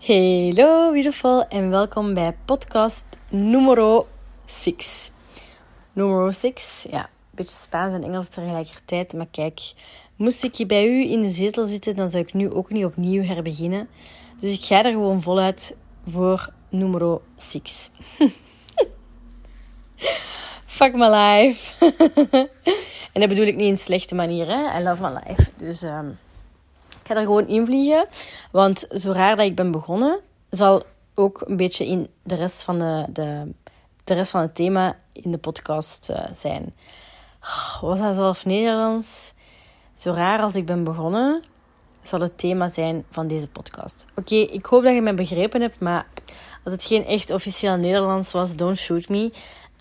Hello beautiful en welkom bij podcast numero 6. Numero 6, ja, een beetje Spaans en Engels tegelijkertijd. Maar kijk, moest ik hier bij u in de zetel zitten, dan zou ik nu ook niet opnieuw herbeginnen. Dus ik ga er gewoon voluit voor numero 6. Fuck my life. en dat bedoel ik niet in slechte manier, hè. I love my life. Dus... Um, ga er gewoon invliegen. Want zo raar dat ik ben begonnen, zal ook een beetje in de rest van, de, de, de rest van het thema in de podcast uh, zijn. Was dat zelf Nederlands? Zo raar als ik ben begonnen, zal het thema zijn van deze podcast. Oké, ik hoop dat je me begrepen hebt, maar als het geen echt officieel Nederlands was, don't shoot me.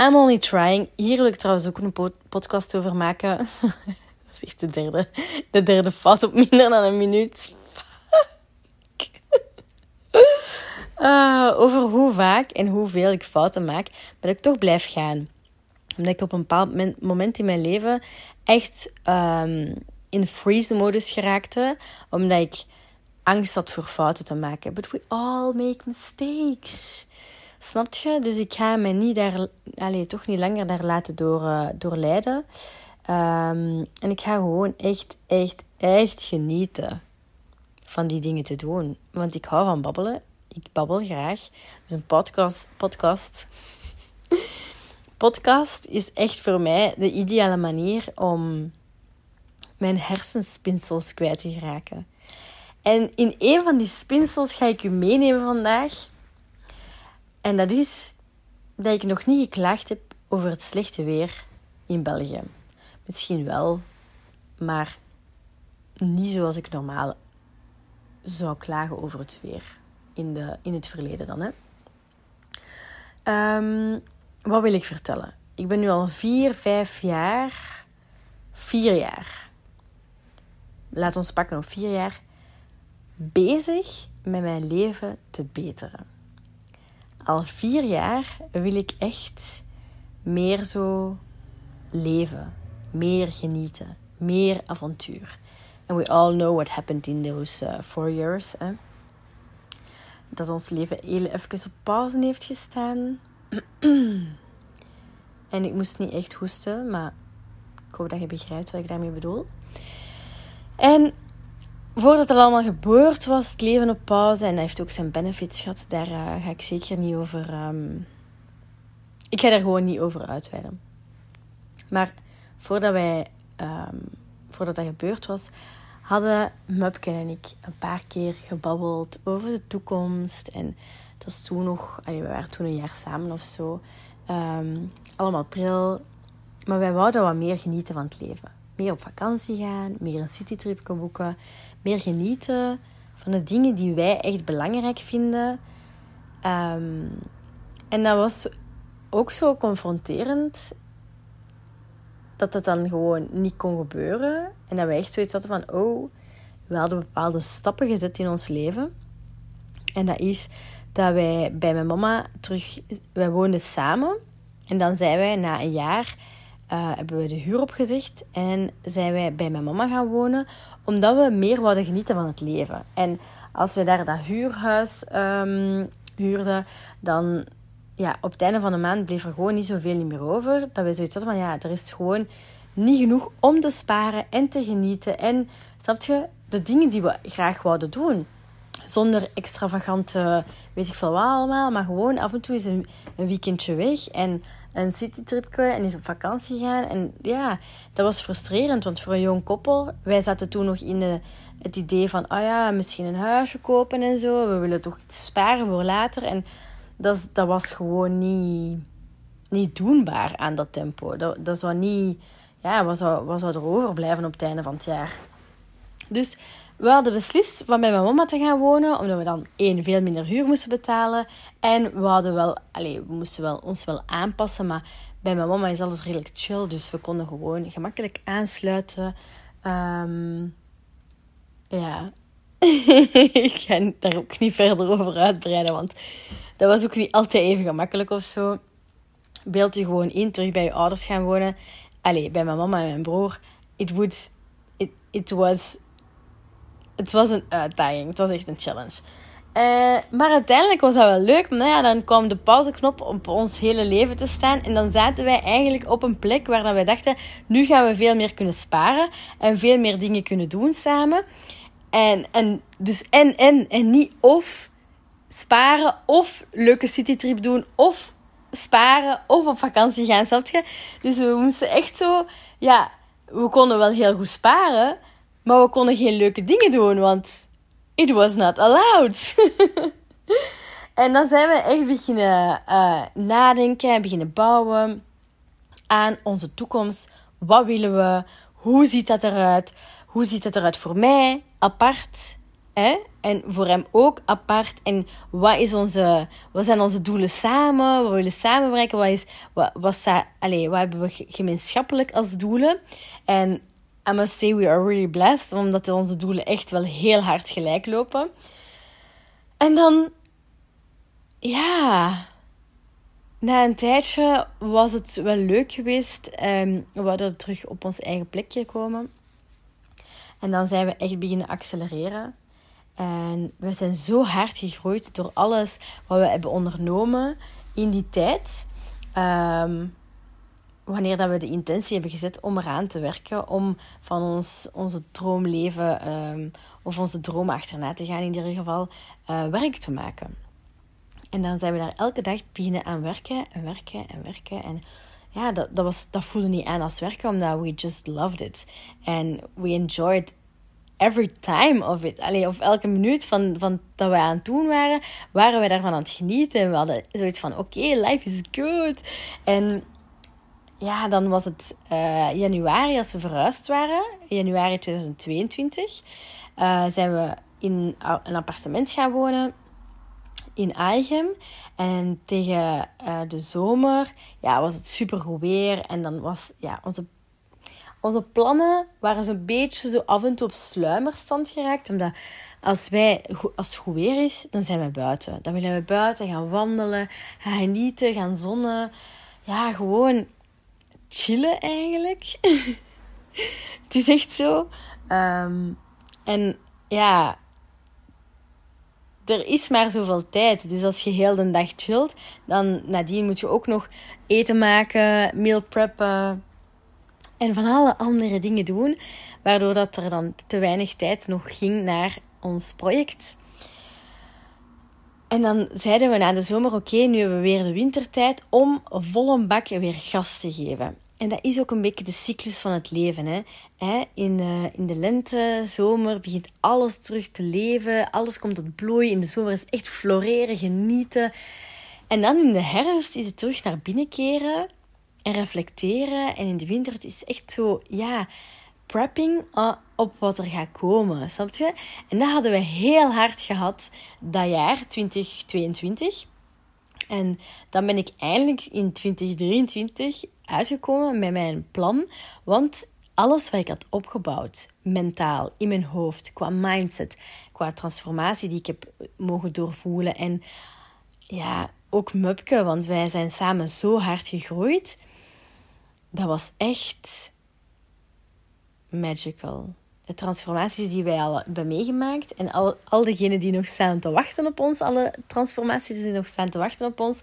I'm only trying. Hier wil ik trouwens ook een podcast over maken. is de derde, de derde fout op minder dan een minuut. Uh, over hoe vaak en hoeveel ik fouten maak, dat ik toch blijf gaan. Omdat ik op een bepaald moment in mijn leven echt um, in freeze-modus geraakte, omdat ik angst had voor fouten te maken. But we all make mistakes. Snap je? Dus ik ga me niet daar, allez, toch niet langer daar laten door, doorleiden. Um, en ik ga gewoon echt, echt, echt genieten van die dingen te doen. Want ik hou van babbelen. Ik babbel graag. Dus een podcast. Podcast. podcast is echt voor mij de ideale manier om mijn hersenspinsels kwijt te geraken. En in een van die spinsels ga ik u meenemen vandaag. En dat is dat ik nog niet geklaagd heb over het slechte weer in België. Misschien wel, maar niet zoals ik normaal zou klagen over het weer. In, de, in het verleden dan. Hè. Um, wat wil ik vertellen? Ik ben nu al vier, vijf jaar, vier jaar, laat ons pakken op vier jaar, bezig met mijn leven te beteren. Al vier jaar wil ik echt meer zo leven meer genieten, meer avontuur. And we all know what happened in those uh, four years. Hè? Dat ons leven heel even op pauze heeft gestaan. en ik moest niet echt hoesten, maar ik hoop dat je begrijpt wat ik daarmee bedoel. En voordat het allemaal gebeurd was, het leven op pauze, en dat heeft ook zijn benefits gehad, daar uh, ga ik zeker niet over. Um, ik ga daar gewoon niet over uitweiden. Maar voordat, wij, um, voordat dat gebeurd was, hadden Mupken en ik een paar keer gebabbeld over de toekomst. En het was toen nog, we waren toen een jaar samen of zo. Um, allemaal pril. Maar wij wouden wat meer genieten van het leven. Meer op vakantie gaan, meer een citytrip boeken, meer genieten van de dingen die wij echt belangrijk vinden. Um, en dat was ook zo confronterend dat dat dan gewoon niet kon gebeuren. En dat we echt zoiets hadden van, oh, we hadden bepaalde stappen gezet in ons leven. En dat is dat wij bij mijn mama terug... Wij woonden samen. En dan zijn wij na een jaar... Uh, hebben we de huur opgezegd en zijn wij bij mijn mama gaan wonen, omdat we meer wouden genieten van het leven. En als we daar dat huurhuis um, huurden, dan ja, op het einde van de maand bleef er gewoon niet zoveel meer over. Dat we zoiets hadden van, ja, er is gewoon niet genoeg om te sparen en te genieten. En, snap je, de dingen die we graag wouden doen. Zonder extravagante, weet ik veel wat allemaal. Maar gewoon af en toe is een, weekendje weg. En een citytripje en eens op vakantie gaan. En ja, dat was frustrerend. Want voor een jong koppel, wij zaten toen nog in het idee van, oh ja, misschien een huisje kopen en zo. We willen toch iets sparen voor later. En dat, dat was gewoon niet, niet doenbaar aan dat tempo. Dat, dat zou niet... Ja, wat zou, wat zou er overblijven op het einde van het jaar? Dus we hadden beslist om bij mijn mama te gaan wonen, omdat we dan één, veel minder huur moesten betalen. En we hadden wel, allez, we moesten wel, ons wel aanpassen, maar bij mijn mama is alles redelijk chill, dus we konden gewoon gemakkelijk aansluiten. Um, ja, ik ga daar ook niet verder over uitbreiden, want dat was ook niet altijd even gemakkelijk of zo. Beeld je gewoon in, terug bij je ouders gaan wonen. Allee, bij mijn mama en mijn broer. It would... It, it was... Het was een uitdaging. Het was echt een challenge. Uh, maar uiteindelijk was dat wel leuk. Maar nou ja, dan kwam de pauzeknop op ons hele leven te staan. En dan zaten wij eigenlijk op een plek waar wij dachten... Nu gaan we veel meer kunnen sparen. En veel meer dingen kunnen doen samen. En, en dus en, en. En niet of sparen of leuke citytrip doen of sparen of op vakantie gaan, snap je? Dus we moesten echt zo, ja, we konden wel heel goed sparen, maar we konden geen leuke dingen doen, want it was not allowed. en dan zijn we echt beginnen uh, nadenken en beginnen bouwen aan onze toekomst. Wat willen we? Hoe ziet dat eruit? Hoe ziet het eruit voor mij, apart? Hè? En voor hem ook apart. En wat, is onze, wat zijn onze doelen samen? Wat willen samen? Wat, is, wat, wat, allez, wat hebben we gemeenschappelijk als doelen? En I must say we are really blessed. Omdat onze doelen echt wel heel hard gelijk lopen. En dan... Ja... Na een tijdje was het wel leuk geweest. Um, we hadden terug op ons eigen plekje komen. En dan zijn we echt beginnen accelereren. En we zijn zo hard gegroeid door alles wat we hebben ondernomen in die tijd. Um, wanneer dat we de intentie hebben gezet om eraan te werken, om van ons, onze droomleven um, of onze droom achterna te gaan, in ieder geval uh, werk te maken. En dan zijn we daar elke dag beginnen aan werken en werken en werken. En ja, dat, dat, was, dat voelde niet aan als werken, omdat we just loved it. And we enjoyed every time of it. Allee, of elke minuut van, van dat we aan het doen waren, waren we daarvan aan het genieten. En we hadden zoiets van, oké, life is good. En ja, dan was het uh, januari als we verhuisd waren. Januari 2022 uh, eh, zijn we in een appartement gaan wonen in Aichem. En tegen uh, de zomer ja, was het super goed weer. En dan was ja, onze onze plannen waren zo'n beetje zo af en toe op sluimerstand geraakt. Omdat als, wij, als het goed weer is, dan zijn we buiten. Dan willen we buiten gaan wandelen, gaan genieten, gaan zonnen. Ja, gewoon chillen eigenlijk. het is echt zo. Ehm, en ja, er is maar zoveel tijd. Dus als je heel de dag chillt, dan nadien moet je ook nog eten maken, meal preppen en van alle andere dingen doen, waardoor dat er dan te weinig tijd nog ging naar ons project. En dan zeiden we na de zomer: oké, nu hebben we weer de wintertijd om volle bak weer gas te geven. En dat is ook een beetje de cyclus van het leven. Hè? In, de, in de lente, zomer begint alles terug te leven. Alles komt tot bloei. In de zomer is echt floreren, genieten. En dan in de herfst is het terug naar binnen keren en reflecteren. En in de winter, het is echt zo, ja, prepping op wat er gaat komen. Snap je? En dat hadden we heel hard gehad dat jaar, 2022. En dan ben ik eindelijk in 2023 uitgekomen met mijn plan. Want alles wat ik had opgebouwd, mentaal, in mijn hoofd, qua mindset, qua transformatie die ik heb mogen doorvoelen. En ja, ook Mupke, want wij zijn samen zo hard gegroeid dat was echt magical. De transformaties die wij al hebben meegemaakt en al, al diegenen die nog staan te wachten op ons, alle transformaties die nog staan te wachten op ons.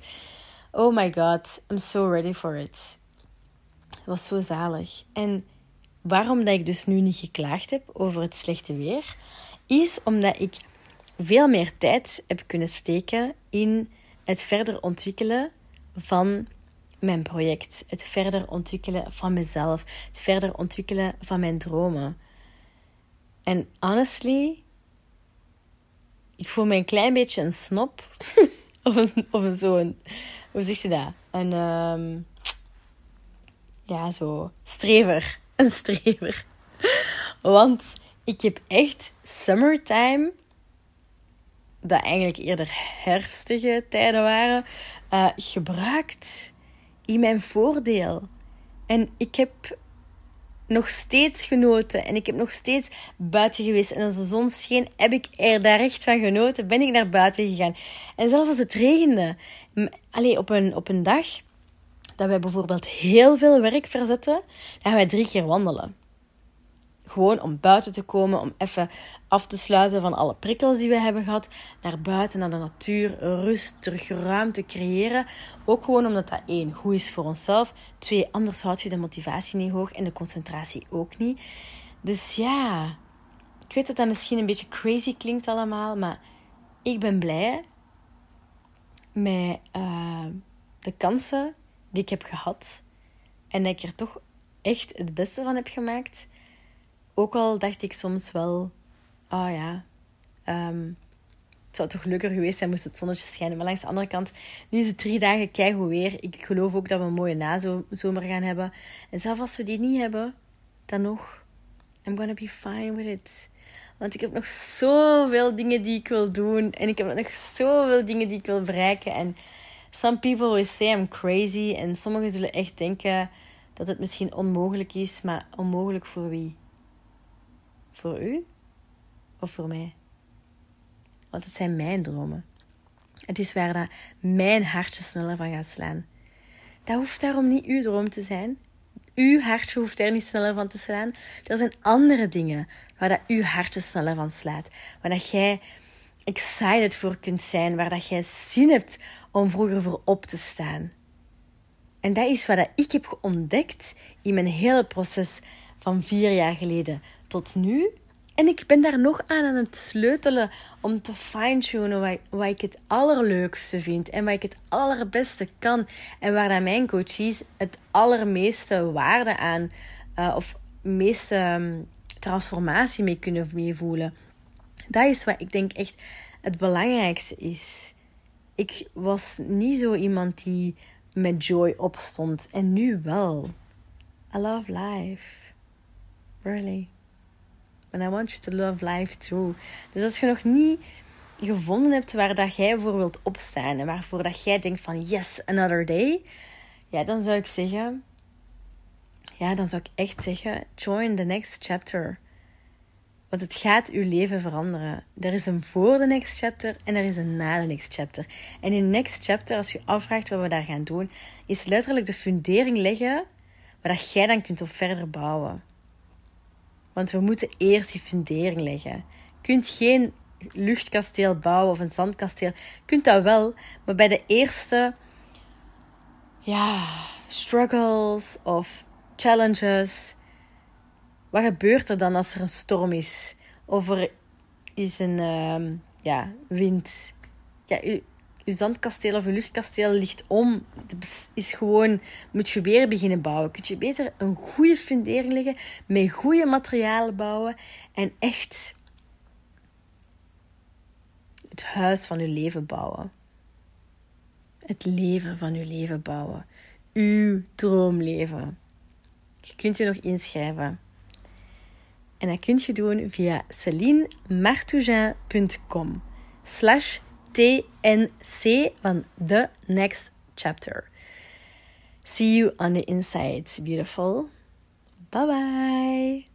Oh my god, I'm so ready for it. Het was zo zalig. En waarom dat ik dus nu niet geklaagd heb over het slechte weer, is omdat ik veel meer tijd heb kunnen steken in het verder ontwikkelen van mijn project, het verder ontwikkelen van mezelf, het verder ontwikkelen van mijn dromen. En honestly, ik voel me een klein beetje een snop. of een, een zo'n, hoe zeg je dat? Een, um, ja, zo, strever. Een strever. Want ik heb echt summertime, dat eigenlijk eerder herfstige tijden waren, uh, gebruikt in mijn voordeel. En ik heb nog steeds genoten. En ik heb nog steeds buiten geweest. En als de zon scheen, heb ik er daar echt van genoten. Ben ik naar buiten gegaan. En zelfs als het regende. Allee, op een, op een dag dat wij bijvoorbeeld heel veel werk verzetten, gaan wij drie keer wandelen. Gewoon om buiten te komen, om even af te sluiten van alle prikkels die we hebben gehad. Naar buiten, naar de natuur, rust, terug ruimte creëren. Ook gewoon omdat dat één, goed is voor onszelf. Twee, anders houd je de motivatie niet hoog en de concentratie ook niet. Dus ja, ik weet dat dat misschien een beetje crazy klinkt allemaal, maar ik ben blij met uh, de kansen die ik heb gehad. En dat ik er toch echt het beste van heb gemaakt. Ook al dacht ik soms wel, oh ja, um, het zou toch leuker geweest zijn moest het zonnetje schijnen. Maar langs de andere kant, nu is het drie dagen keigoed weer. Ik geloof ook dat we een mooie nazomer gaan hebben. En zelfs als we die niet hebben, dan nog, I'm gonna be fine with it. Want ik heb nog zoveel dingen die ik wil doen. En ik heb nog zoveel dingen die ik wil bereiken. En some people will say I'm crazy. En sommigen zullen echt denken dat het misschien onmogelijk is. Maar onmogelijk voor wie? Voor u? Of voor mij? Want het zijn mijn dromen. Het is waar dat mijn hartje sneller van gaat slaan. Dat hoeft daarom niet uw droom te zijn. Uw hartje hoeft er niet sneller van te slaan. Er zijn andere dingen waar dat uw hartje sneller van slaat. Waar dat jij excited voor kunt zijn. Waar dat jij zin hebt om vroeger voor op te staan. En dat is wat ik heb ontdekt in mijn hele proces van vier jaar geleden tot nu. En ik ben daar nog aan aan het sleutelen om te fine-tunen wat, ik het allerleukste vind en wat ik het allerbeste kan. En waar mijn coaches het allermeeste waarde aan uh, of meeste ehm, transformatie mee kunnen meevoelen. Dat is wat ik denk echt het belangrijkste is. Ik was niet zo iemand die met joy opstond en nu wel. I love life. Really. And I want you to love life too. Dus als je nog niet gevonden hebt waar dat jij voor wilt opstaan en waarvoor dat jij denkt van yes, another day, ja, dan zou ik zeggen, ja, dan zou ik echt zeggen, join the next chapter. Want het gaat uw leven veranderen. Er is een voor de next chapter en er is een na de next chapter. En in next chapter, als je afvraagt wat we daar gaan doen, is letterlijk de fundering leggen waar dat jij dan kunt op verder bouwen. Want we moeten eerst die fundering leggen. Je kunt geen luchtkasteel bouwen of een zandkasteel. Je kunt dat wel, maar bij de eerste ja, struggles of challenges, wat gebeurt er dan als er een storm is? Of er is een uh, ja, wind? Ja, je zandkasteel of je luchtkasteel ligt om. Het is gewoon, moet je weer beginnen bouwen. Kun je beter een goede fundering leggen, met goede materialen bouwen en echt het huis van je leven bouwen. Het leven van je leven bouwen. Uw droomleven. Je kunt je nog inschrijven. En dat kun je doen via celinemartougin.com slash TNC van The Next Chapter. See you on the inside, beautiful. Bye bye.